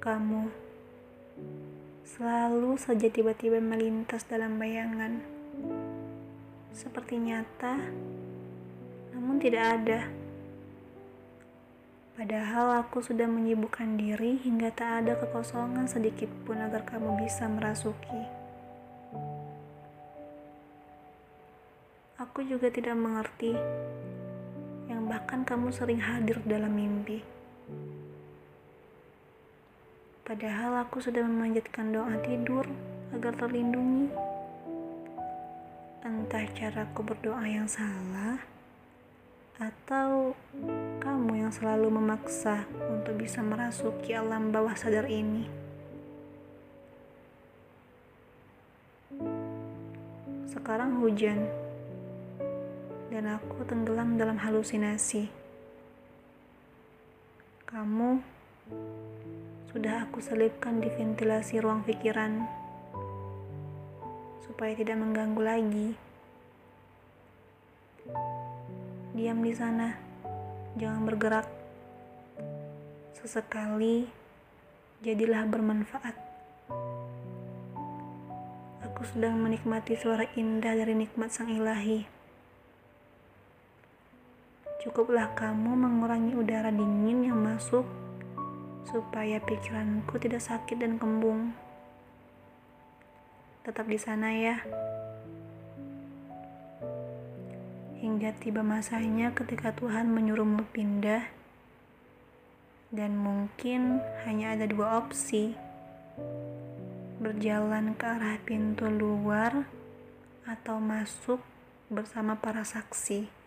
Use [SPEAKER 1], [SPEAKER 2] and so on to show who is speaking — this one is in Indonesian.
[SPEAKER 1] Kamu selalu saja tiba-tiba melintas dalam bayangan, seperti nyata, namun tidak ada. Padahal aku sudah menyibukkan diri hingga tak ada kekosongan sedikit pun agar kamu bisa merasuki. Aku juga tidak mengerti yang bahkan kamu sering hadir dalam mimpi. Padahal aku sudah memanjatkan doa tidur agar terlindungi. Entah caraku berdoa yang salah atau kamu yang selalu memaksa untuk bisa merasuki alam bawah sadar ini. Sekarang hujan, dan aku tenggelam dalam halusinasi. Kamu sudah aku selipkan di ventilasi ruang pikiran supaya tidak mengganggu lagi. Diam di sana, jangan bergerak. Sesekali, jadilah bermanfaat. Aku sedang menikmati suara indah dari nikmat Sang Ilahi. Cukuplah kamu mengurangi udara dingin yang masuk supaya pikiranku tidak sakit dan kembung. Tetap di sana ya. hingga tiba masanya ketika Tuhan menyuruhmu pindah, dan mungkin hanya ada dua opsi: berjalan ke arah pintu luar atau masuk bersama para saksi.